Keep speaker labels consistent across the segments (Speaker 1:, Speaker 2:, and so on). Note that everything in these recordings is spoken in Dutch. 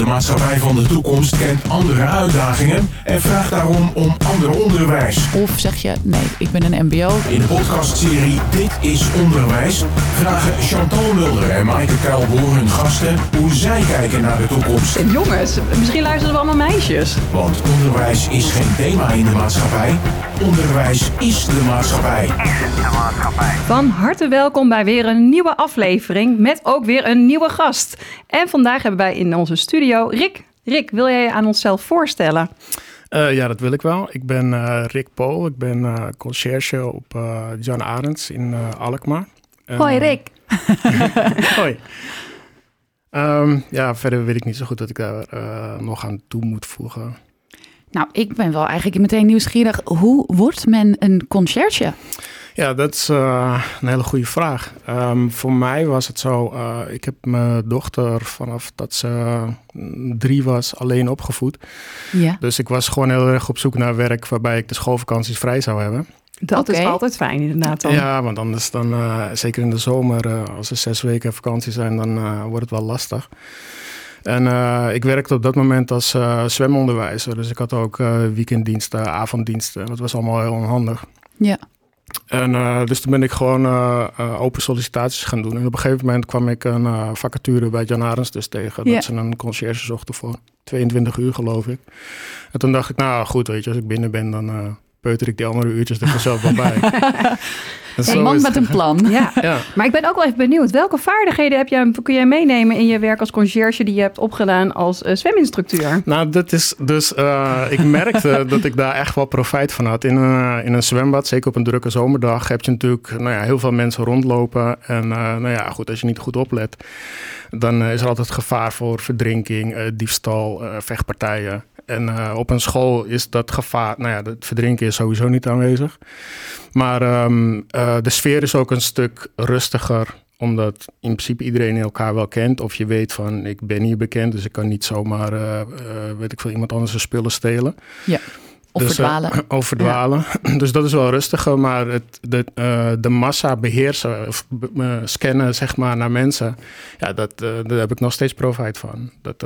Speaker 1: De maatschappij van de toekomst kent andere uitdagingen en vraagt daarom om ander onderwijs.
Speaker 2: Of zeg je, nee, ik ben een mbo.
Speaker 1: In de podcastserie Dit is Onderwijs vragen Chantal Mulder en Maaike Kuilboer hun gasten hoe zij kijken naar de toekomst.
Speaker 3: En jongens, misschien luisteren we allemaal meisjes.
Speaker 1: Want onderwijs is geen thema in de maatschappij. Onderwijs is de maatschappij.
Speaker 3: Van harte welkom bij weer een nieuwe aflevering met ook weer een nieuwe gast. En vandaag hebben wij in onze studio Rick. Rick, wil jij je aan onszelf voorstellen?
Speaker 4: Uh, ja, dat wil ik wel. Ik ben uh, Rick Pool. Ik ben uh, conciërge op Jan Arends in Alkmaar.
Speaker 3: Hoi Rick.
Speaker 4: Hoi. Um, ja, verder weet ik niet zo goed dat ik daar nog aan toe moet voegen.
Speaker 2: Nou, ik ben wel eigenlijk meteen nieuwsgierig. Hoe wordt men een conciërge?
Speaker 4: Ja, dat is uh, een hele goede vraag. Um, voor mij was het zo, uh, ik heb mijn dochter vanaf dat ze drie was alleen opgevoed.
Speaker 2: Ja.
Speaker 4: Dus ik was gewoon heel erg op zoek naar werk waarbij ik de schoolvakanties vrij zou hebben.
Speaker 3: Dat okay. is altijd fijn inderdaad dan.
Speaker 4: Ja, want anders dan, uh, zeker in de zomer, als er zes weken vakantie zijn, dan wordt het wel lastig. En uh, ik werkte op dat moment als uh, zwemonderwijzer. Dus ik had ook uh, weekenddiensten, avonddiensten. Dat was allemaal heel onhandig.
Speaker 2: Ja.
Speaker 4: En dus toen ben ik gewoon open sollicitaties gaan doen. En op een gegeven moment kwam ik een vacature bij Jan Arens dus tegen.
Speaker 2: Ja.
Speaker 4: Dat ze een conciërge zochten voor 22 uur, geloof ik. En toen dacht ik, nou goed, weet je, als ik binnen ben, dan peuter ik die andere uurtjes er vanzelf wel bij.
Speaker 2: Een man met een plan.
Speaker 3: Ja. ja. Maar ik ben ook wel even benieuwd. Welke vaardigheden heb jij, kun jij meenemen in je werk als conciërge die je hebt opgedaan als uh, zweminstructeur?
Speaker 4: Nou, dat is dus. Uh, ik merkte dat ik daar echt wel profijt van had. In een, in een zwembad, zeker op een drukke zomerdag, heb je natuurlijk nou ja, heel veel mensen rondlopen. En uh, nou ja, goed, als je niet goed oplet, dan is er altijd gevaar voor verdrinking, diefstal, vechtpartijen. En uh, op een school is dat gevaar, nou ja, het verdrinken is sowieso niet aanwezig. Maar um, uh, de sfeer is ook een stuk rustiger, omdat in principe iedereen elkaar wel kent. Of je weet van, ik ben hier bekend, dus ik kan niet zomaar, uh, weet ik veel, iemand anders zijn spullen stelen.
Speaker 2: Ja. Of
Speaker 4: dus,
Speaker 2: verdwalen.
Speaker 4: of verdwalen. Ja. Dus dat is wel rustiger, maar het, de, de massa beheersen of scannen zeg maar naar mensen, ja, dat, daar heb ik nog steeds profijt van. Dat,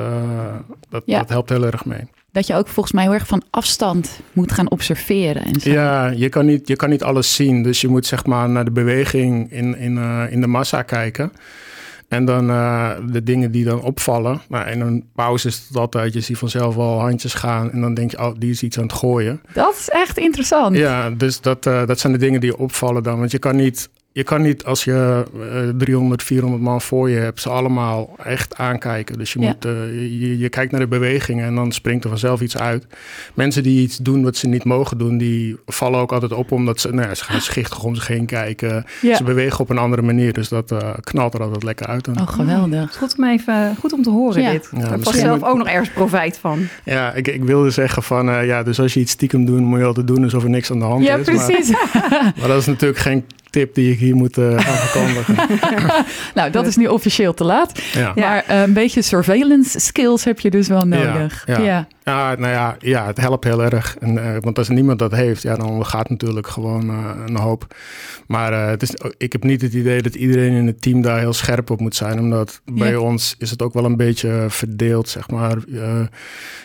Speaker 4: dat,
Speaker 2: Ja.
Speaker 4: dat helpt heel erg mee.
Speaker 2: Dat je ook volgens mij heel erg van afstand moet gaan observeren. En zo.
Speaker 4: Ja, je kan, niet, je kan niet alles zien. Dus je moet zeg maar naar de beweging in, in, in de massa kijken. En dan uh, de dingen die dan opvallen. Nou, in een pauze is het altijd, je ziet vanzelf al handjes gaan. En dan denk je, oh, die is iets aan het gooien.
Speaker 2: Dat is echt interessant.
Speaker 4: Ja, dus dat, uh, dat zijn de dingen die opvallen dan. Want je kan niet, je kan niet als je uh, 300, 400 man voor je hebt, ze allemaal echt aankijken. Dus je,
Speaker 2: Ja.
Speaker 4: moet, uh, je, je kijkt naar de bewegingen en dan springt er vanzelf iets uit. Mensen die iets doen wat ze niet mogen doen, die vallen ook altijd op omdat ze, nou ja, ze gaan schichtig om zich heen kijken.
Speaker 2: Ja.
Speaker 4: Ze bewegen op een andere manier, dus dat uh, knalt er altijd lekker uit. Dan.
Speaker 2: Oh, geweldig.
Speaker 3: Goed om even goed om te horen
Speaker 2: Ja.
Speaker 3: dit.
Speaker 4: Ja,
Speaker 3: Daar
Speaker 4: misschien
Speaker 3: zelf ook nog ergens profijt van.
Speaker 4: Ja, ik, ik wilde zeggen van, uh, ja, dus als je iets stiekem doet, moet je altijd doen alsof er niks aan de hand
Speaker 2: Ja,
Speaker 4: is. Maar,
Speaker 2: precies.
Speaker 4: maar dat is natuurlijk geen tip die ik hier moet uh, gaan verkondigen.
Speaker 2: nou, dat is nu officieel te laat.
Speaker 4: Ja.
Speaker 2: Maar uh, een beetje surveillance skills heb je dus wel nodig.
Speaker 4: Ja, ja. Ja, nou ja, ja, het helpt heel erg. En, uh, want als niemand dat heeft, ja, dan gaat natuurlijk gewoon een hoop. Maar het is, ik heb niet het idee dat iedereen in het team daar heel scherp op moet zijn. Omdat bij ons is het ook wel een beetje verdeeld, zeg maar.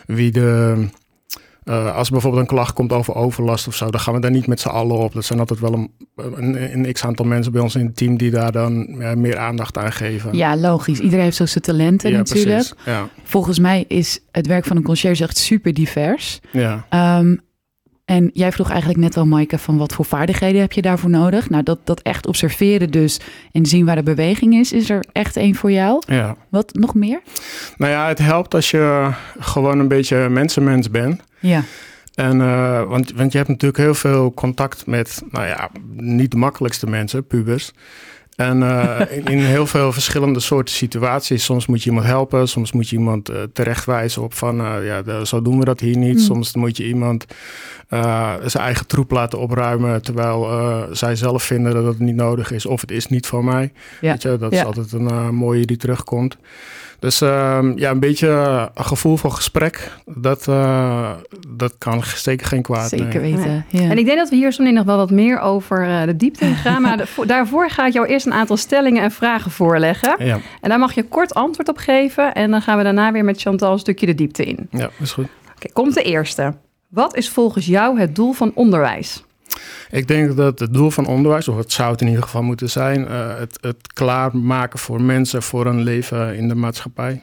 Speaker 4: wie de... Uh, als er bijvoorbeeld een klacht komt over overlast of zo, dan gaan we daar niet met z'n allen op. Dat zijn altijd wel een, een, een x-aantal mensen bij ons in het team die daar dan meer aandacht aan geven.
Speaker 2: Ja, logisch. Iedereen heeft zo zijn talenten
Speaker 4: ja,
Speaker 2: natuurlijk.
Speaker 4: Precies. Ja,
Speaker 2: Volgens mij is het werk van een conciërge echt super divers.
Speaker 4: ja.
Speaker 2: Um, en jij vroeg eigenlijk net al, Maaike, van wat voor vaardigheden heb je daarvoor nodig? Nou, dat, dat echt observeren dus en zien waar de beweging is, is er echt één voor jou.
Speaker 4: ja.
Speaker 2: Wat nog meer?
Speaker 4: Nou ja, het helpt als je gewoon een beetje mensenmens bent.
Speaker 2: Ja,
Speaker 4: En, uh, want, want je hebt natuurlijk heel veel contact met, nou ja, niet de makkelijkste mensen, pubers. En uh, in, in, heel veel verschillende soorten situaties. Soms moet je iemand helpen, soms moet je iemand uh, terechtwijzen op van, uh, ja, de, zo doen we dat hier niet. Mm. Soms moet je iemand zijn eigen troep laten opruimen, terwijl zij zelf vinden dat het niet nodig is. Of het is niet voor mij.
Speaker 2: Ja.
Speaker 4: Weet je, dat
Speaker 2: ja.
Speaker 4: is altijd een mooie die terugkomt. Dus ehm, ja, een beetje een gevoel voor gesprek, dat, uh, dat kan zeker geen kwaad.
Speaker 2: Zeker weten, ja.
Speaker 3: En ik denk dat we hier zo nog wel wat meer over uh, de diepte in gaan. maar de, daarvoor ga ik jou eerst een aantal stellingen en vragen voorleggen.
Speaker 4: Ja.
Speaker 3: En daar mag je kort antwoord op geven. En dan gaan we daarna weer met Chantal een stukje de diepte in.
Speaker 4: Ja, is goed.
Speaker 3: Oké, komt de eerste. Wat is volgens jou het doel van onderwijs?
Speaker 4: Ik denk dat het doel van onderwijs, of het zou het in ieder geval moeten zijn, uh, het, het klaarmaken voor mensen voor een leven in de maatschappij.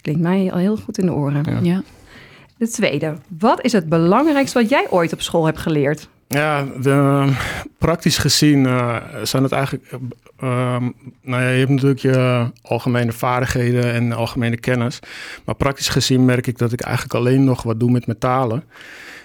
Speaker 3: Klinkt mij al heel goed in de oren.
Speaker 2: Ja. ja.
Speaker 3: De tweede. Wat is het belangrijkste wat jij ooit op school hebt geleerd?
Speaker 4: Ja, de, praktisch gezien uh, zijn het eigenlijk. Uh, nou ja, je hebt natuurlijk je algemene vaardigheden en algemene kennis. Maar praktisch gezien merk ik dat ik eigenlijk alleen nog wat doe met metalen.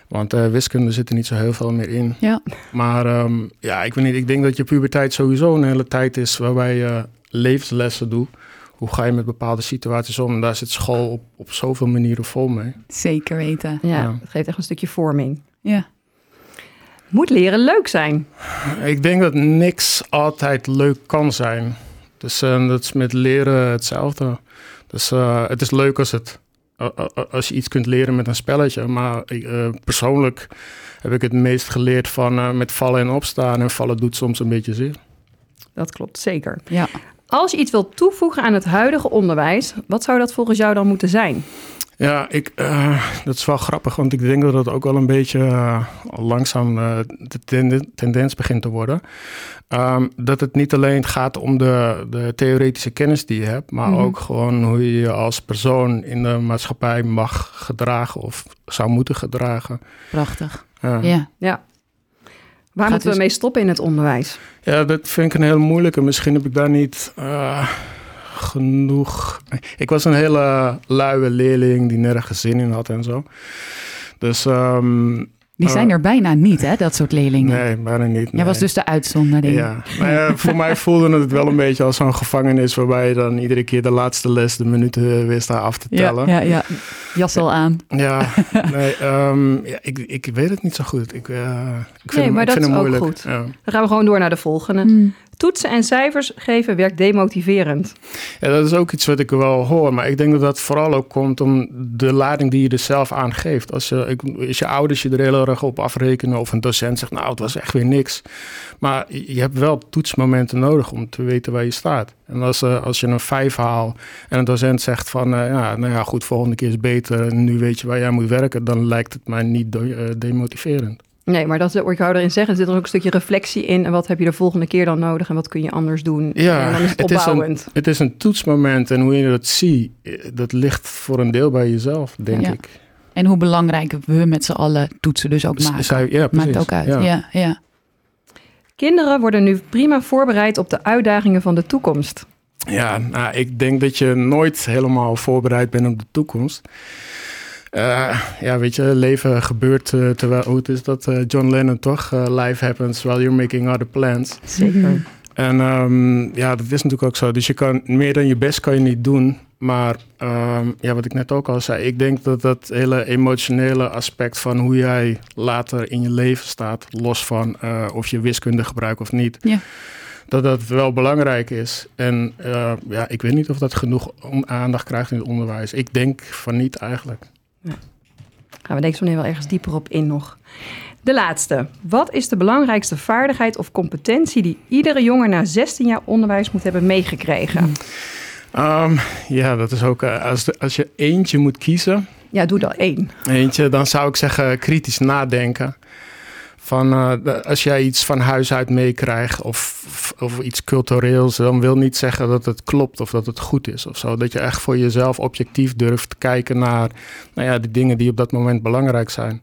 Speaker 4: Want uh, wiskunde zit er niet zo heel veel meer in.
Speaker 2: Ja.
Speaker 4: Maar um, ja, ik weet niet. Ik denk dat je puberteit sowieso een hele tijd is waarbij je levenslessen doet. Hoe ga je met bepaalde situaties om? En daar zit school op, op zoveel manieren vol mee.
Speaker 2: Zeker weten.
Speaker 3: Ja, ja. het geeft echt een stukje vorming.
Speaker 2: Ja.
Speaker 3: Moet leren leuk zijn?
Speaker 4: Ik denk dat niks altijd leuk kan zijn. Dus uh, dat is met leren hetzelfde. Dus uh, het is leuk als, het, als je iets kunt leren met een spelletje. Maar persoonlijk heb ik het meest geleerd van met vallen en opstaan. En vallen doet soms een beetje zeer.
Speaker 3: Dat klopt, zeker.
Speaker 2: Ja.
Speaker 3: Als je iets wilt toevoegen aan het huidige onderwijs, wat zou dat volgens jou dan moeten zijn?
Speaker 4: Ja, ik, uh, dat is wel grappig, want ik denk dat dat ook wel een beetje uh, langzaam uh, de tenden, tendens begint te worden. Um, dat het niet alleen gaat om de, de theoretische kennis die je hebt, maar mm-hmm. ook gewoon hoe je je als persoon in de maatschappij mag gedragen of zou moeten gedragen.
Speaker 2: Prachtig.
Speaker 3: ja. ja. Waar moeten we mee stoppen in het onderwijs?
Speaker 4: Ja, dat vind ik een heel moeilijke. Misschien heb ik daar niet genoeg. Ik was een hele luie leerling die nergens zin in had en zo. Dus. Um,
Speaker 2: die zijn er bijna niet, hè, dat soort leerlingen.
Speaker 4: Nee, bijna niet. Nee.
Speaker 2: Jij was dus de uitzondering.
Speaker 4: Ja, maar ja, voor mij voelde het wel een beetje als zo'n gevangenis... waarbij je dan iedere keer de laatste les de minuten wist daar af te tellen.
Speaker 2: Ja, ja, ja. jas al aan.
Speaker 4: Ja, nee, um, ja, ik, ik weet het niet zo goed. Ik, uh, ik vind
Speaker 3: nee, maar
Speaker 4: hem, ik
Speaker 3: dat
Speaker 4: vind
Speaker 3: is ook goed.
Speaker 4: Ja.
Speaker 3: Dan gaan we gewoon door naar de volgende.
Speaker 2: Mm.
Speaker 3: Toetsen en cijfers geven werkt demotiverend.
Speaker 4: Ja, dat is ook iets wat ik wel hoor. Maar ik denk dat dat vooral ook komt om de lading die je er zelf aan geeft. Als je, als je ouders je er heel erg op afrekenen of een docent zegt, nou, het was echt weer niks. Maar je hebt wel toetsmomenten nodig om te weten waar je staat. En als, uh, als je een vijf haalt en een docent zegt van, uh, ja, nou ja, goed, volgende keer is beter en nu weet je waar jij moet werken, dan lijkt het mij niet uh, demotiverend.
Speaker 3: Nee, maar dat hoor ik jou erin zeggen. Er zit er ook een stukje reflectie in. En wat heb je de volgende keer dan nodig? En wat kun je anders doen?
Speaker 4: Ja,
Speaker 3: en dan is het,
Speaker 4: het is, een, het is een toetsmoment. En hoe je dat ziet, dat ligt voor een deel bij jezelf, denk
Speaker 2: Ja.
Speaker 4: ik.
Speaker 2: En hoe belangrijk we met z'n allen toetsen dus ook maken.
Speaker 4: Zij- ja, precies.
Speaker 2: Maakt ook uit.
Speaker 4: Ja.
Speaker 2: Ja, ja.
Speaker 3: Kinderen worden nu prima voorbereid op de uitdagingen van de toekomst.
Speaker 4: Ja, nou, ik denk dat je nooit helemaal voorbereid bent op de toekomst. Eh, ja, weet je, leven gebeurt uh, terwijl, hoe het is dat eh, John Lennon toch? eh, life happens while you're making other plans.
Speaker 3: Zeker.
Speaker 4: En ehm, ja, dat is natuurlijk ook zo. Dus je kan meer dan je best kan je niet doen. Maar ehm, ja, wat ik net ook al zei, ik denk dat dat hele emotionele aspect van hoe jij later in je leven staat, los van eh, of je wiskunde gebruikt of niet,
Speaker 2: Ja.
Speaker 4: dat dat wel belangrijk is. En eh, ja, ik weet niet of dat genoeg aandacht krijgt in het onderwijs. Ik denk van niet eigenlijk.
Speaker 3: Gaan we denk ik zo wel ergens dieper op in nog. De laatste. Wat is de belangrijkste vaardigheid of competentie die iedere jongen na 16 jaar onderwijs moet hebben meegekregen?
Speaker 4: Ehm, ja, dat is ook, eh, als, de- als je eentje moet kiezen,
Speaker 3: Ja, doe dan één.
Speaker 4: Eentje, dan zou ik zeggen kritisch nadenken. Van eh, als jij iets van huis uit meekrijgt of, of iets cultureels, dan wil niet zeggen dat het klopt of dat het goed is of zo. Dat je echt voor jezelf objectief durft te kijken naar nou ja, de dingen die op dat moment belangrijk zijn.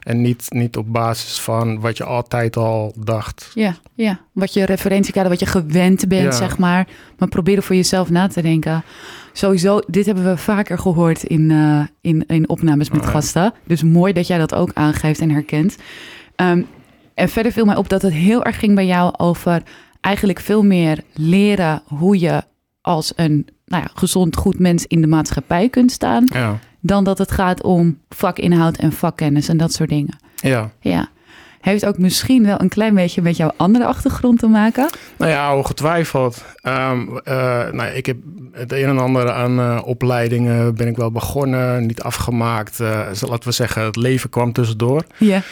Speaker 4: En niet, niet op basis van wat je altijd al dacht.
Speaker 2: Ja, ja. Wat je referentiekader, wat je gewend bent,
Speaker 4: Ja.
Speaker 2: zeg maar. Maar probeer er voor jezelf na te denken. Sowieso, dit hebben we vaker gehoord in, eh, in, in opnames met
Speaker 4: Ah, ja.
Speaker 2: gasten. Dus mooi dat jij dat ook aangeeft en herkent. Ehm, en verder viel mij op dat het heel erg ging bij jou over eigenlijk veel meer leren hoe je als een nou ja, gezond, goed mens in de maatschappij kunt staan.
Speaker 4: Ja,
Speaker 2: Dan dat het gaat om vakinhoud en vakkennis en dat soort dingen.
Speaker 4: ja.
Speaker 2: Ja. heeft ook misschien wel een klein beetje met jouw andere achtergrond te maken?
Speaker 4: Nou ja, ongetwijfeld. Um, nou, ik heb het een en ander aan uh, opleidingen ben ik wel begonnen, niet afgemaakt. Uh, laten we zeggen, het leven kwam tussendoor.
Speaker 2: Ja.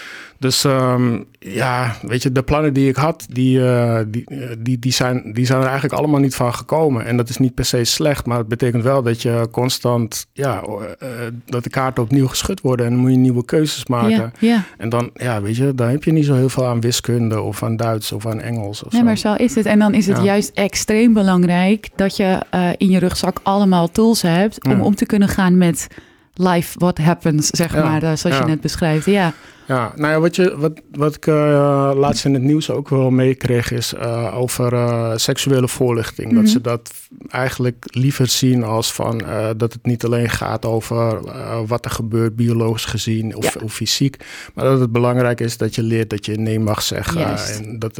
Speaker 4: Dus um, ja, weet je, de plannen die ik had, die, uh, die, die, die, zijn, die zijn er eigenlijk allemaal niet van gekomen. En dat is niet per se slecht, maar het betekent wel dat je constant, ja, uh, dat de kaarten opnieuw geschud worden en dan moet je nieuwe keuzes maken.
Speaker 2: Ja, ja.
Speaker 4: En dan, ja, weet je, dan heb je niet zo heel veel aan wiskunde of aan Duits of aan Engels. Of
Speaker 2: nee,
Speaker 4: zo.
Speaker 2: maar zo is het. En dan is het
Speaker 4: Ja.
Speaker 2: juist extreem belangrijk dat je uh, in je rugzak allemaal tools hebt om om te kunnen gaan met life what happens, zeg
Speaker 4: Ja,
Speaker 2: maar, zoals je net beschrijft. Ja,
Speaker 4: Ja, nou ja, wat, je, wat, wat ik uh, laatst in het nieuws ook wel meekreeg is uh, over uh, seksuele voorlichting.
Speaker 2: Mhm.
Speaker 4: Dat ze dat eigenlijk liever zien als van dat het niet alleen gaat over wat er gebeurt biologisch gezien of,
Speaker 2: Ja.
Speaker 4: of fysiek. Maar dat het belangrijk is dat je leert dat je nee mag zeggen. En dat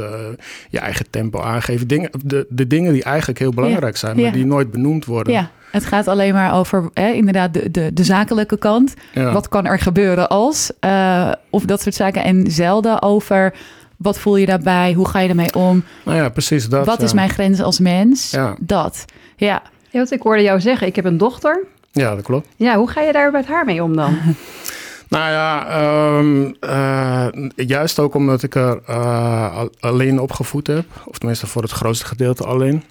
Speaker 4: je eigen tempo aangeeft. Dingen, de, de dingen die eigenlijk heel belangrijk zijn, maar die nooit benoemd worden.
Speaker 2: ja. Het gaat alleen maar over hè, inderdaad de, de, de zakelijke kant.
Speaker 4: Ja.
Speaker 2: Wat kan er gebeuren als? eh, of dat soort zaken. En zelden over wat voel je daarbij? Hoe ga je ermee om?
Speaker 4: Nou ja, precies dat.
Speaker 2: wat
Speaker 4: ja.
Speaker 2: is mijn grens als mens?
Speaker 4: Ja.
Speaker 2: Dat. Ja.
Speaker 3: Ja, want ik hoorde jou zeggen, ik heb een dochter.
Speaker 4: Ja, dat klopt.
Speaker 3: Ja, hoe ga je daar met haar mee om dan?
Speaker 4: Nou ja, um, uh, juist ook omdat ik er uh, alleen opgevoed heb, of tenminste voor het grootste gedeelte alleen,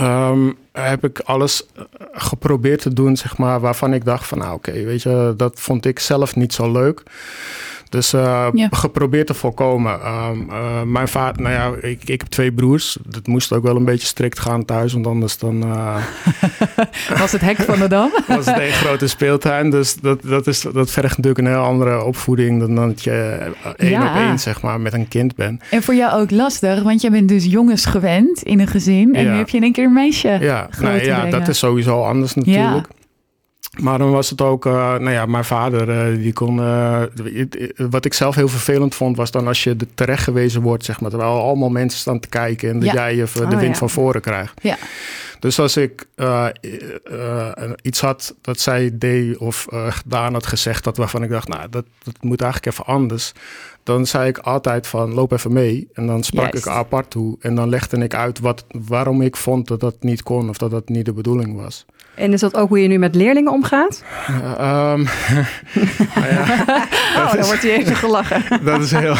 Speaker 4: um, heb ik alles eh, geprobeerd te doen, zeg maar, waarvan ik dacht van, nou oké, weet je, dat vond ik zelf niet zo leuk. Dus uh,
Speaker 2: Ja.
Speaker 4: geprobeerd te voorkomen. Um, uh, mijn vader, nou ja, ik, ik heb twee broers. Dat moest ook wel een beetje strikt gaan thuis, want anders dan... Uh,
Speaker 2: Was het hek van de dam?
Speaker 4: was het een grote speeltuin. Dus dat, dat, is, dat vergt natuurlijk een heel andere opvoeding dan dat je één
Speaker 2: Ja.
Speaker 4: op één, zeg maar, met een kind bent.
Speaker 2: En voor jou ook lastig, want jij bent dus jongens gewend in een gezin. En
Speaker 4: Ja.
Speaker 2: nu heb je in één keer een meisje.
Speaker 4: Ja, nou, ja dat is sowieso anders natuurlijk. Maar dan was het ook, uh, nou ja, mijn vader, uh, die kon. Uh, wat ik zelf heel vervelend vond, was dan als je er terecht gewezen wordt, zeg maar. Terwijl allemaal mensen staan te kijken en dat jij even de
Speaker 3: Oh,
Speaker 4: wind
Speaker 3: ja.
Speaker 4: van voren krijgt.
Speaker 2: Ja.
Speaker 4: Dus als ik iets had dat zij deed of gedaan had gezegd, dat waarvan ik dacht, nou, dat, dat moet eigenlijk even anders. Dan zei ik altijd van, loop even mee. En dan sprak
Speaker 2: Juist.
Speaker 4: ik apart toe. En dan legde ik uit wat, waarom ik vond dat dat niet kon of dat dat niet de bedoeling was.
Speaker 3: En is dat ook hoe je nu met leerlingen omgaat?
Speaker 4: Uh, um, nou ja,
Speaker 3: Oh, dan wordt hij even gelachen.
Speaker 4: dat, is heel,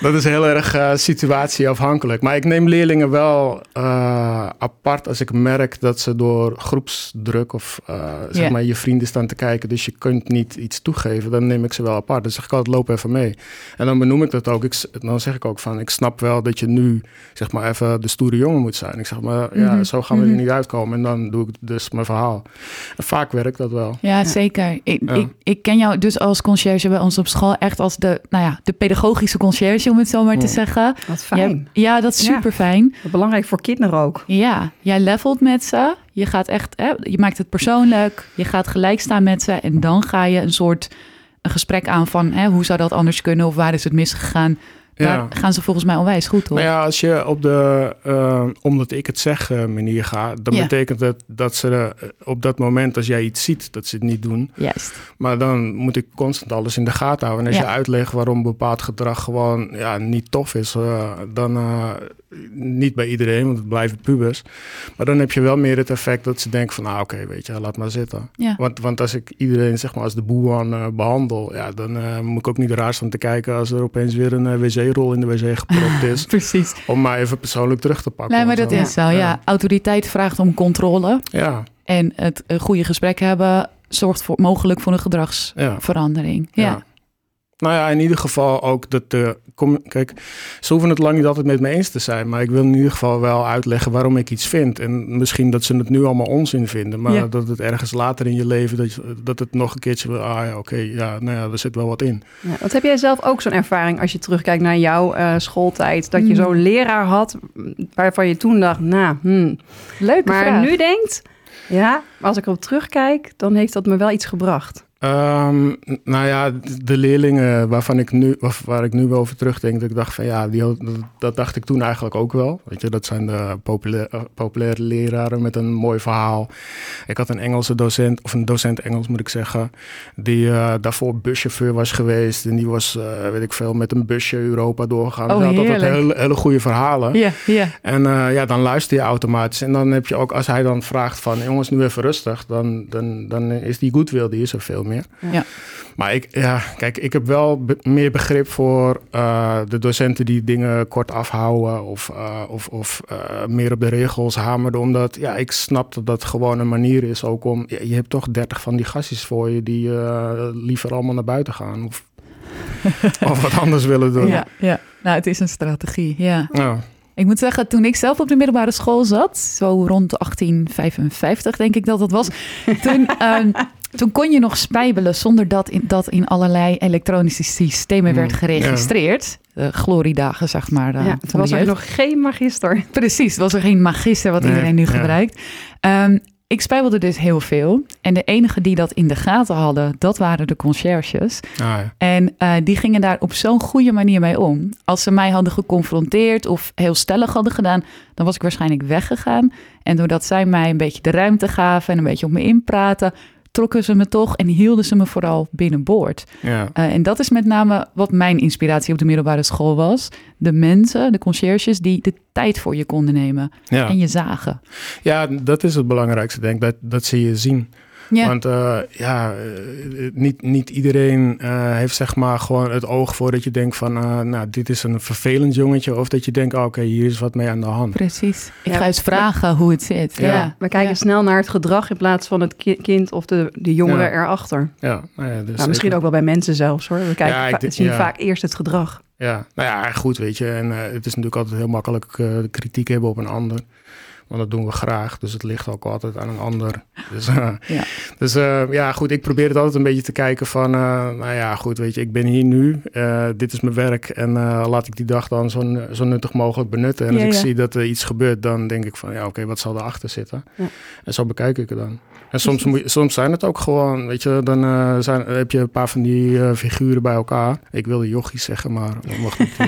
Speaker 4: dat is heel erg uh, situatieafhankelijk. Maar ik neem leerlingen wel uh, apart als ik merk dat ze door groepsdruk of zeg maar je vrienden staan te kijken. Dus je kunt niet iets toegeven. Dan neem ik ze wel apart. Dan zeg ik altijd, loop even mee. En dan benoem ik dat ook. Ik, dan zeg ik ook van, ik snap wel dat je nu zeg maar even de stoere jongen moet zijn. Ik zeg maar, ja,
Speaker 2: Mhm.
Speaker 4: zo gaan we er
Speaker 2: Mhm.
Speaker 4: niet uitkomen. En dan doe ik dus mijn verhaal. En vaak werkt dat wel.
Speaker 2: Ja, zeker. Ik,
Speaker 4: Ja.
Speaker 2: ik, ik ken jou dus als conciërge bij ons op school echt als de, nou ja, de pedagogische conciërge, om het zo maar te
Speaker 4: Ja.
Speaker 2: zeggen.
Speaker 3: Wat fijn.
Speaker 2: Ja, ja, dat is super fijn.
Speaker 3: Belangrijk voor kinderen ook.
Speaker 2: Ja, jij levelt met ze. Je gaat echt, hè, je maakt het persoonlijk. Je gaat gelijk staan met ze. En dan ga je een soort een gesprek aan van hè, hoe zou dat anders kunnen of waar is het misgegaan. Daar
Speaker 4: Ja.
Speaker 2: gaan ze volgens mij onwijs goed op.
Speaker 4: Nou ja, als je op de, uh, omdat ik het zeg uh, manier gaat, dan
Speaker 2: Ja.
Speaker 4: betekent het dat ze uh, op dat moment, als jij iets ziet, dat ze het niet doen.
Speaker 2: Juist.
Speaker 4: Maar dan moet ik constant alles in de gaten houden. En als
Speaker 2: Ja.
Speaker 4: je uitlegt waarom bepaald gedrag gewoon ja, niet tof is, dan niet bij iedereen, want het blijven pubers. Maar dan heb je wel meer het effect dat ze denken van, nou oké, okay, weet je, laat maar zitten.
Speaker 2: Ja.
Speaker 4: Want, want als ik iedereen zeg maar als de boeman uh, behandel, ja, dan uh, moet ik ook niet raar staan te kijken als er opeens weer een uh, wc-rol in de wc gepropt is.
Speaker 2: Precies.
Speaker 4: Om maar even persoonlijk terug te pakken.
Speaker 2: Nee, maar dat
Speaker 4: zo.
Speaker 2: is zo. Ja.
Speaker 4: Ja.
Speaker 2: autoriteit vraagt om controle.
Speaker 4: Ja,
Speaker 2: En het goede gesprek hebben zorgt voor, mogelijk voor een gedragsverandering.
Speaker 4: ja.
Speaker 2: Ja.
Speaker 4: Nou ja, in ieder geval ook dat de. Kom, kijk, ze hoeven het lang niet altijd met me eens te zijn. Maar ik wil in ieder geval wel uitleggen waarom ik iets vind. En misschien dat ze het nu allemaal onzin vinden. Maar
Speaker 2: Ja.
Speaker 4: dat het ergens later in je leven. dat, je, dat het nog een keertje. Ah ja, oké, ja, nou ja, er zit wel wat in.
Speaker 3: Ja, wat heb jij zelf ook zo'n ervaring als je terugkijkt naar jouw uh, schooltijd? Dat je
Speaker 2: Hmm.
Speaker 3: zo'n leraar had waarvan je toen dacht, nou, hmm.
Speaker 2: Leuke
Speaker 3: maar
Speaker 2: vraag.
Speaker 3: nu denkt, ja, als ik erop terugkijk, dan heeft dat me wel iets gebracht.
Speaker 4: Ehm, nou ja, de leerlingen waarvan ik nu, waar ik nu over terugdenk, dat ik dacht van ja, die, dat, dacht ik toen eigenlijk ook wel. Weet je, dat zijn de populaire, eh, populaire leraren met een mooi verhaal. Ik had een Engelse docent, of een docent Engels moet ik zeggen, die uh, daarvoor buschauffeur was geweest. En die was, uh, weet ik veel, met een busje Europa doorgegaan.
Speaker 2: Oh,
Speaker 4: had
Speaker 2: altijd
Speaker 4: hele, hele goede verhalen.
Speaker 2: Ja.
Speaker 4: En ja, dan luister je automatisch. En dan heb je ook, als hij dan vraagt van jongens, nu even rustig, dan, dan, dan is die goodwill, die is er veel meer.
Speaker 2: Ja.
Speaker 4: Maar ik, ja, kijk, ik heb wel meer begrip voor uh, de docenten die dingen kort afhouden of, uh, of, of uh, meer op de regels hameren. Omdat ja, ik snap dat dat gewoon een manier is ook om. Ja, je hebt toch dertig van die gastjes voor je die liever allemaal naar buiten gaan. Of, of wat anders willen doen.
Speaker 2: Ja, ja, nou, het is een strategie. Ja.
Speaker 4: ja.
Speaker 2: Ik moet zeggen, toen ik zelf op de middelbare school zat, zo rond 1855 denk ik dat dat was, toen, um, toen kon je nog spijbelen zonder dat in, dat in allerlei elektronische systemen werd mm, geregistreerd. De gloriedagen, zeg maar.
Speaker 3: Ja, toen was er nog geen magister.
Speaker 2: Precies, was er geen magister wat iedereen nu gebruikt. Um, ik spijbelde dus heel veel. En de enige die dat in de gaten hadden, dat waren de conciërges.
Speaker 4: Ah, ja.
Speaker 2: En uh, die gingen daar op zo'n goede manier mee om. Als ze mij hadden geconfronteerd of heel stellig hadden gedaan, dan was ik waarschijnlijk weggegaan. En doordat zij mij een beetje de ruimte gaven en een beetje op me inpraten, trokken ze me toch en hielden ze me vooral binnenboord.
Speaker 4: Ja.
Speaker 2: Uh, en dat is met name wat mijn inspiratie op de middelbare school was. De mensen, de conciërges, die de tijd voor je konden nemen
Speaker 4: ja.
Speaker 2: en je zagen.
Speaker 4: Ja, dat is het belangrijkste, denk ik, dat, dat ze je zien. Ja. Want uh, ja, eh, niet, niet iedereen uh, heeft zeg maar gewoon het oog voor dat je denkt van, uh, nou, dit is een vervelend jongetje. Of dat je denkt, oh, oké, okay, hier is wat mee aan de hand.
Speaker 2: Precies. Ik ja. ga eens vragen hoe het zit. Ja. ja.
Speaker 3: We kijken snel naar het gedrag in plaats van het kind of de, de jongere erachter.
Speaker 4: Ja, nou ja dus
Speaker 3: nou, misschien ook wel bij mensen zelfs hoor. We kijken zien vaak eerst het gedrag.
Speaker 4: Ja, nou ja, goed, weet je. En het is natuurlijk altijd heel makkelijk kritiek hebben op een ander. Want dat doen we graag. Dus het ligt ook altijd aan een ander. Dus, uh, ja. dus uh, ja, goed. Ik probeer het altijd een beetje te kijken van... Uh, nou ja, goed, weet je, ik ben hier nu. dit is mijn werk. En laat ik die dag dan zo, zo nuttig mogelijk benutten. En als ja, ik zie dat er iets gebeurt, dan denk ik van... Ja, oké, okay, wat zal erachter zitten? En zo bekijk ik het dan. En soms, moet je, soms zijn het ook gewoon, weet je, dan uh, zijn, heb je een paar van die uh, figuren bij elkaar. Ik wilde jochies zeggen, maar dat mag niet.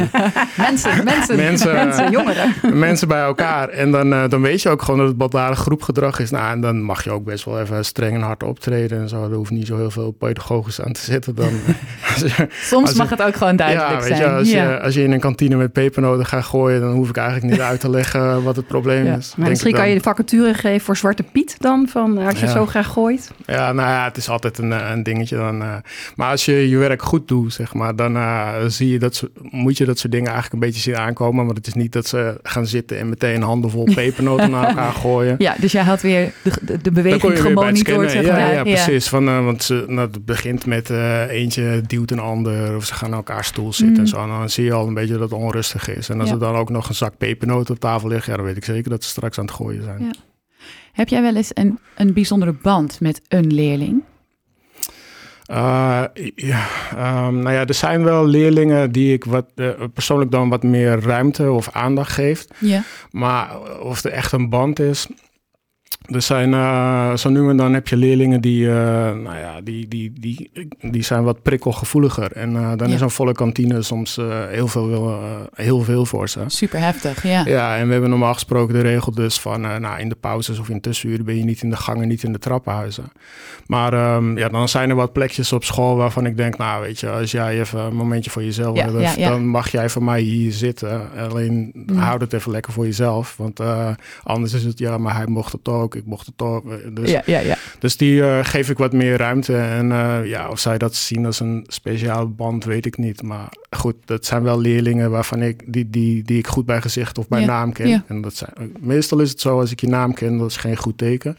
Speaker 3: mensen, mensen,
Speaker 4: mensen,
Speaker 3: mensen, jongeren.
Speaker 4: Mensen bij elkaar. En dan, uh, dan weet je ook gewoon dat het baldadig groepgedrag is. Nou, en dan mag je ook best wel even streng en hard optreden en zo. Er hoeft niet zo heel veel pedagogisch aan te zitten. Dan,
Speaker 2: je, Soms mag het ook gewoon duidelijk
Speaker 4: ja,
Speaker 2: zijn.
Speaker 4: Je, als,
Speaker 2: ja.
Speaker 4: je, als je in een kantine met pepernoten gaat gooien, dan hoef ik eigenlijk niet uit te leggen wat het probleem
Speaker 3: ja.
Speaker 4: is.
Speaker 3: Maar misschien kan je de vacature geven voor Zwarte Piet dan, van als je zo graag gooit.
Speaker 4: Ja, nou ja, het is altijd een, een dingetje. Dan, uh, maar als je je werk goed doet, zeg maar, dan uh, zie je dat ze, moet je dat soort dingen eigenlijk een beetje zien aankomen. Want het is niet dat ze gaan zitten en meteen handen vol pepernoten naar elkaar gooien.
Speaker 2: Ja, dus jij had weer de, de beweging gemonitord.
Speaker 4: Ja, ja, ja, precies. Van, uh, want ze, nou, het begint met eentje duwt een ander of ze gaan naar elkaar stoel zitten mm. en zo. En dan zie je al een beetje dat het onrustig is. En als er dan ook nog een zak pepernoten op tafel ligt, ja, dan weet ik zeker dat ze straks aan het gooien zijn.
Speaker 2: Heb jij wel eens een, een bijzondere band met een leerling?
Speaker 4: Uh, ja, um, nou ja, er zijn wel leerlingen die ik wat, uh, persoonlijk dan wat meer ruimte of aandacht geef.
Speaker 2: Ja.
Speaker 4: Maar of er echt een band is, er zijn, uh, zo nu en dan heb je leerlingen die, uh, nou ja, die, die, die, die zijn wat prikkelgevoeliger. En uh, dan ja. is een volle kantine soms heel, veel, heel veel voor ze.
Speaker 2: Super heftig, ja.
Speaker 4: Ja, en we hebben normaal gesproken de regel dus van, nou, in de pauzes of in tussenuren ben je niet in de gangen, niet in de trappenhuizen. Maar um, ja, dan zijn er wat plekjes op school waarvan ik denk, nou weet je, als jij even een momentje voor jezelf
Speaker 2: ja,
Speaker 4: hebt,
Speaker 2: ja,
Speaker 4: dan mag jij van mij hier zitten. Alleen
Speaker 2: Mm.
Speaker 4: houd het even lekker voor jezelf. Want anders is het, ja, maar hij mocht het ook ik mocht het toch. Dus,
Speaker 2: ja, ja, ja.
Speaker 4: dus die uh, geef ik wat meer ruimte. En uh, ja, of zij dat zien als een speciale band, weet ik niet. Maar goed, dat zijn wel leerlingen waarvan ik die, die, die ik goed bij gezicht of bij
Speaker 2: ja,
Speaker 4: naam ken.
Speaker 2: Ja.
Speaker 4: En dat zijn, meestal is het zo, als ik je naam ken, dat is geen goed teken.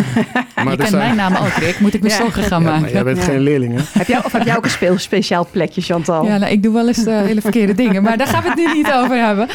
Speaker 2: maar je kent zijn... mijn naam ook, Rick. Moet ik me
Speaker 3: Ja.
Speaker 2: zorgen gaan
Speaker 4: Ja,
Speaker 2: maken?
Speaker 4: maar jij bent geen leerling, hè?
Speaker 3: Heb jij, of heb jij ook een speel, speciaal plekje, Chantal?
Speaker 2: Ja, nou, ik doe wel eens uh, hele verkeerde dingen, maar daar gaan we het nu niet over hebben.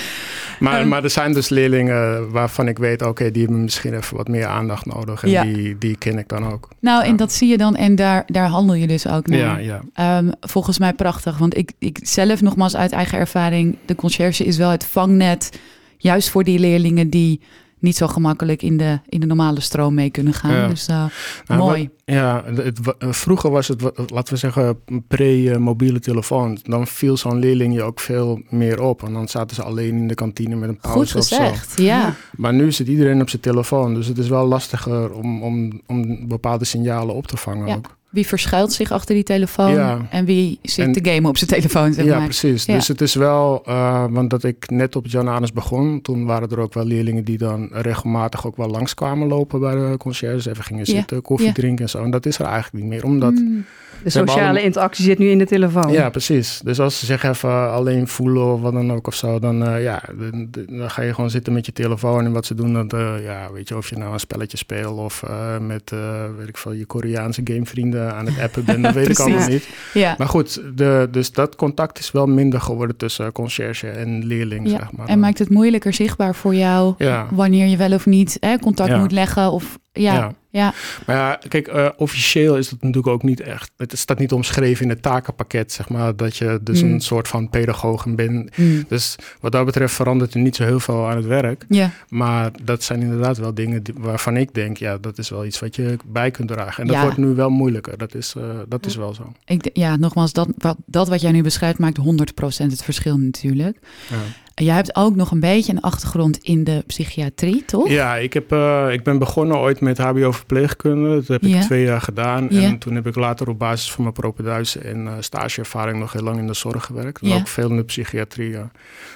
Speaker 4: Maar,
Speaker 2: Ehm.
Speaker 4: maar er zijn dus leerlingen waarvan ik weet, oké, die hebben misschien even wat meer aandacht nodig. En
Speaker 2: Ja.
Speaker 4: die, die ken ik dan ook.
Speaker 2: Nou, en dat zie je dan en daar, daar handel je dus ook naar.
Speaker 4: Ja, ja.
Speaker 2: Ehm, volgens mij prachtig, want ik, ik zelf nogmaals uit eigen ervaring, de conciërge is wel het vangnet, juist voor die leerlingen die niet zo gemakkelijk in de, in de normale stroom mee kunnen gaan. Dus uh, mooi.
Speaker 4: ja, het, vroeger was het, laten we zeggen, pre-mobiele telefoon. Dan viel zo'n leerling je ook veel meer op. En dan zaten ze alleen in de kantine met een pauze
Speaker 2: Goed gezegd, of zo. ja.
Speaker 4: Maar nu zit iedereen op zijn telefoon. Dus het is wel lastiger om, om, om bepaalde signalen op te vangen
Speaker 2: ja.
Speaker 4: ook.
Speaker 2: Wie verschuilt zich achter die telefoon en wie zit te gamen op zijn telefoon? Zeg
Speaker 4: ja, precies. Dus het is wel, uh, want dat ik net op Jan Anus begon, toen waren er ook wel leerlingen die dan regelmatig ook wel langskwamen lopen bij de conciërge. Even gingen zitten, koffie drinken en zo. En dat is er eigenlijk niet meer, omdat... Mm.
Speaker 3: De sociale interactie zit nu in de telefoon.
Speaker 4: Ja, precies. Dus als ze zich even alleen voelen of wat dan ook of zo, dan, uh, ja, dan, dan, ga je gewoon zitten met je telefoon. En wat ze doen, dat, uh, ja, weet je, of je nou een spelletje speelt of uh, met, weet ik veel, je Koreaanse gamevrienden aan het appen bent, dat weet ik allemaal niet.
Speaker 2: Ja.
Speaker 4: Maar goed, de, dus dat contact is wel minder geworden tussen conciërge en leerling,
Speaker 2: ja.
Speaker 4: zeg maar.
Speaker 2: En maakt het moeilijker zichtbaar voor jou
Speaker 4: ja.
Speaker 2: wanneer je wel of niet hè, contact moet leggen of ja. Ja.
Speaker 4: Maar ja, kijk, uh, officieel is het natuurlijk ook niet echt. Het staat niet omschreven in het takenpakket, zeg maar, dat je dus
Speaker 2: Mm.
Speaker 4: een soort van pedagoog bent. Dus wat dat betreft verandert er niet zo heel veel aan het werk.
Speaker 2: Ja.
Speaker 4: Maar dat zijn inderdaad wel dingen die, waarvan ik denk, ja, dat is wel iets wat je bij kunt dragen. En dat
Speaker 2: Ja.
Speaker 4: wordt nu wel moeilijker. Dat is, uh, dat is wel zo.
Speaker 2: Ik, ja, nogmaals, dat wat, dat wat jij nu beschrijft maakt 100% het verschil natuurlijk.
Speaker 4: Ja.
Speaker 2: Jij hebt ook nog een beetje een achtergrond in de psychiatrie, toch?
Speaker 4: Ja, ik, heb, uh, ik ben begonnen ooit met HBO-verpleegkunde. Dat heb ik twee jaar gedaan. En toen heb ik later op basis van mijn propeduise en uh, stageervaring nog heel lang in de zorg gewerkt. En ook veel in de psychiatrie. Ja.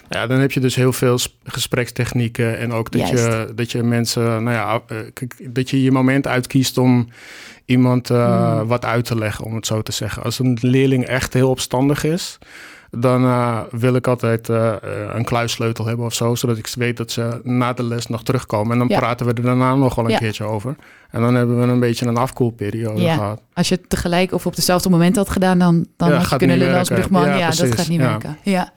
Speaker 4: ja, dan heb je dus heel veel sp- gesprekstechnieken. En ook dat, je, dat je mensen, nou ja, kijk, dat je je moment uitkiest om iemand uh,
Speaker 2: Hmm.
Speaker 4: wat uit te leggen, om het zo te zeggen. Als een leerling echt heel opstandig is, dan uh, wil ik altijd uh, een kluissleutel hebben of zo, zodat ik weet dat ze na de les nog terugkomen. En dan
Speaker 2: Ja.
Speaker 4: praten we er daarna nog wel een
Speaker 2: Ja.
Speaker 4: keertje over. En dan hebben we een beetje een afkoelperiode
Speaker 2: Ja.
Speaker 4: gehad.
Speaker 2: Als je het tegelijk of op hetzelfde moment had gedaan, dan, dan had je kunnen lullen als brugman.
Speaker 4: Ja,
Speaker 2: dat gaat niet werken. Ja.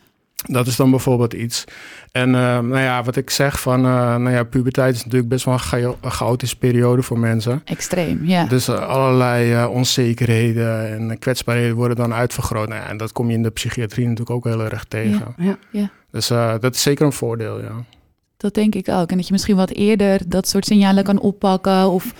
Speaker 4: Dat is dan bijvoorbeeld iets. En uh, nou ja, wat ik zeg van, uh, nou ja, puberteit is natuurlijk best wel een, cha- een chaotische periode voor mensen.
Speaker 2: Extreem, ja.
Speaker 4: Dus uh, allerlei onzekerheden en kwetsbaarheden worden dan uitvergroot. Nou ja, en dat kom je in de psychiatrie natuurlijk ook heel erg tegen.
Speaker 3: Ja.
Speaker 2: Ja.
Speaker 4: Dus uh, dat is zeker een voordeel, ja.
Speaker 2: Dat denk ik ook. En dat je misschien wat eerder dat soort signalen kan oppakken of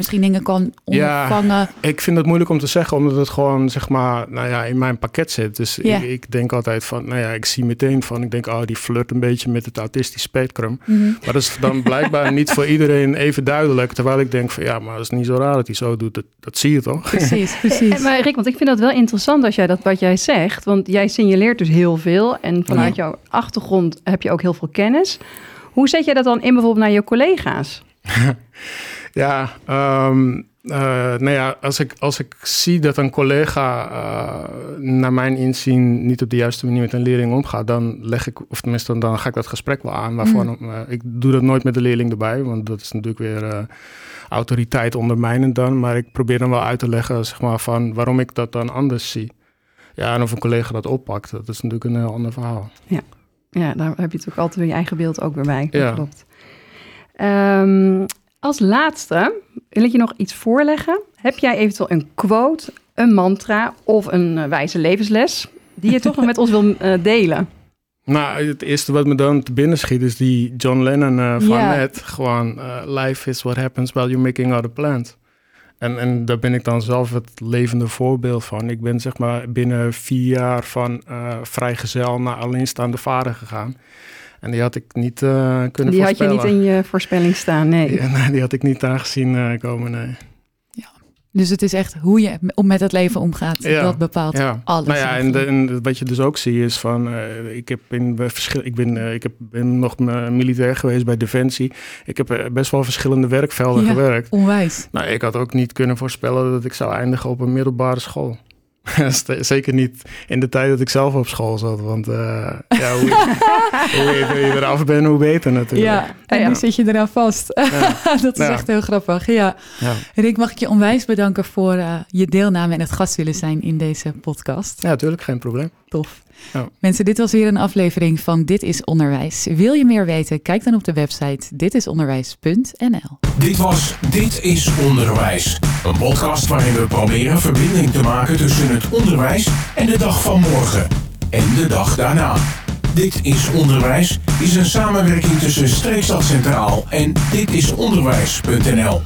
Speaker 2: misschien dingen kan ondervangen.
Speaker 4: Ja, ik vind het moeilijk om te zeggen, omdat het gewoon zeg maar, nou ja, in mijn pakket zit. Dus
Speaker 2: Ja.
Speaker 4: ik, ik denk altijd van, nou ja, ik zie meteen van, ik denk, oh, die flirt een beetje met het autistisch spectrum.
Speaker 2: Mhm.
Speaker 4: Maar dat is dan blijkbaar niet voor iedereen even duidelijk. Terwijl ik denk van, ja, maar dat is niet zo raar dat hij zo doet. Dat, dat zie je toch?
Speaker 2: Precies, precies.
Speaker 3: Eh, Maar Rick, want ik vind dat wel interessant als jij dat wat jij zegt. Want jij signaleert dus heel veel. En vanuit jouw achtergrond heb je ook heel veel kennis. Hoe zet jij dat dan in bijvoorbeeld naar je collega's?
Speaker 4: Ja, um, uh, nou ja, als ik, als ik zie dat een collega uh, naar mijn inzien niet op de juiste manier met een leerling omgaat, dan leg ik, of tenminste dan ga ik dat gesprek wel aan. Waarvan, mm. uh, ik doe dat nooit met de leerling erbij, want dat is natuurlijk weer autoriteit ondermijnend dan. Maar ik probeer dan wel uit te leggen, zeg maar, van waarom ik dat dan anders zie. Ja, en of een collega dat oppakt, dat is natuurlijk een heel ander verhaal.
Speaker 3: Ja, ja daar heb je natuurlijk altijd weer je eigen beeld ook weer bij. Dat
Speaker 4: Ja.
Speaker 3: klopt. Um, als laatste wil ik je nog iets voorleggen. Heb jij eventueel een quote, een mantra of een uh, wijze levensles die je toch nog met ons wil uh, delen?
Speaker 4: Nou, het eerste wat me dan te binnen schiet is die John Lennon uh, van net. Gewoon, uh, life is what happens while you're making other plans. En, en daar ben ik dan zelf het levende voorbeeld van. Ik ben zeg maar binnen vier jaar van vrijgezel naar alleenstaande vader gegaan. En die had ik niet uh, kunnen
Speaker 3: Die had je
Speaker 4: voorspellen.
Speaker 3: niet in je voorspelling staan, nee.
Speaker 4: Ja, nee, die had ik niet aangezien uh, komen, nee.
Speaker 2: Dus het is echt hoe je om met het leven omgaat.
Speaker 4: Ja.
Speaker 2: Dat bepaalt
Speaker 4: Ja.
Speaker 2: alles.
Speaker 4: Nou ja, en, de, en wat je dus ook ziet is van, uh, ik heb in verschil, ik ben, uh, ik heb, ben nog militair geweest bij Defensie. Ik heb uh, best wel verschillende werkvelden
Speaker 2: Ja.
Speaker 4: gewerkt.
Speaker 2: Onwijs.
Speaker 4: Nou, ik had ook niet kunnen voorspellen dat ik zou eindigen op een middelbare school. Zeker niet in de tijd dat ik zelf op school zat. Want uh, ja, hoe, hoe eerder je eraf bent, hoe beter natuurlijk.
Speaker 2: Ja, en
Speaker 3: Ja.
Speaker 2: nu zit je eraan vast.
Speaker 4: Ja.
Speaker 2: dat is
Speaker 4: Ja.
Speaker 2: echt heel grappig. Ja.
Speaker 4: Ja.
Speaker 2: Rick, mag ik je onwijs bedanken voor uh, je deelname en het gast willen zijn in deze podcast.
Speaker 4: ja, natuurlijk, geen probleem.
Speaker 2: Tof.
Speaker 4: Ja.
Speaker 2: Mensen, dit was weer een aflevering van Dit is Onderwijs. Wil je meer weten? Kijk dan op de website ditisonderwijs.nl.
Speaker 1: Dit was Dit is Onderwijs. Een podcast waarin we proberen verbinding te maken tussen het onderwijs en de dag van morgen. En de dag daarna. Dit is Onderwijs is een samenwerking tussen Streekstad Centraal en ditisonderwijs.nl.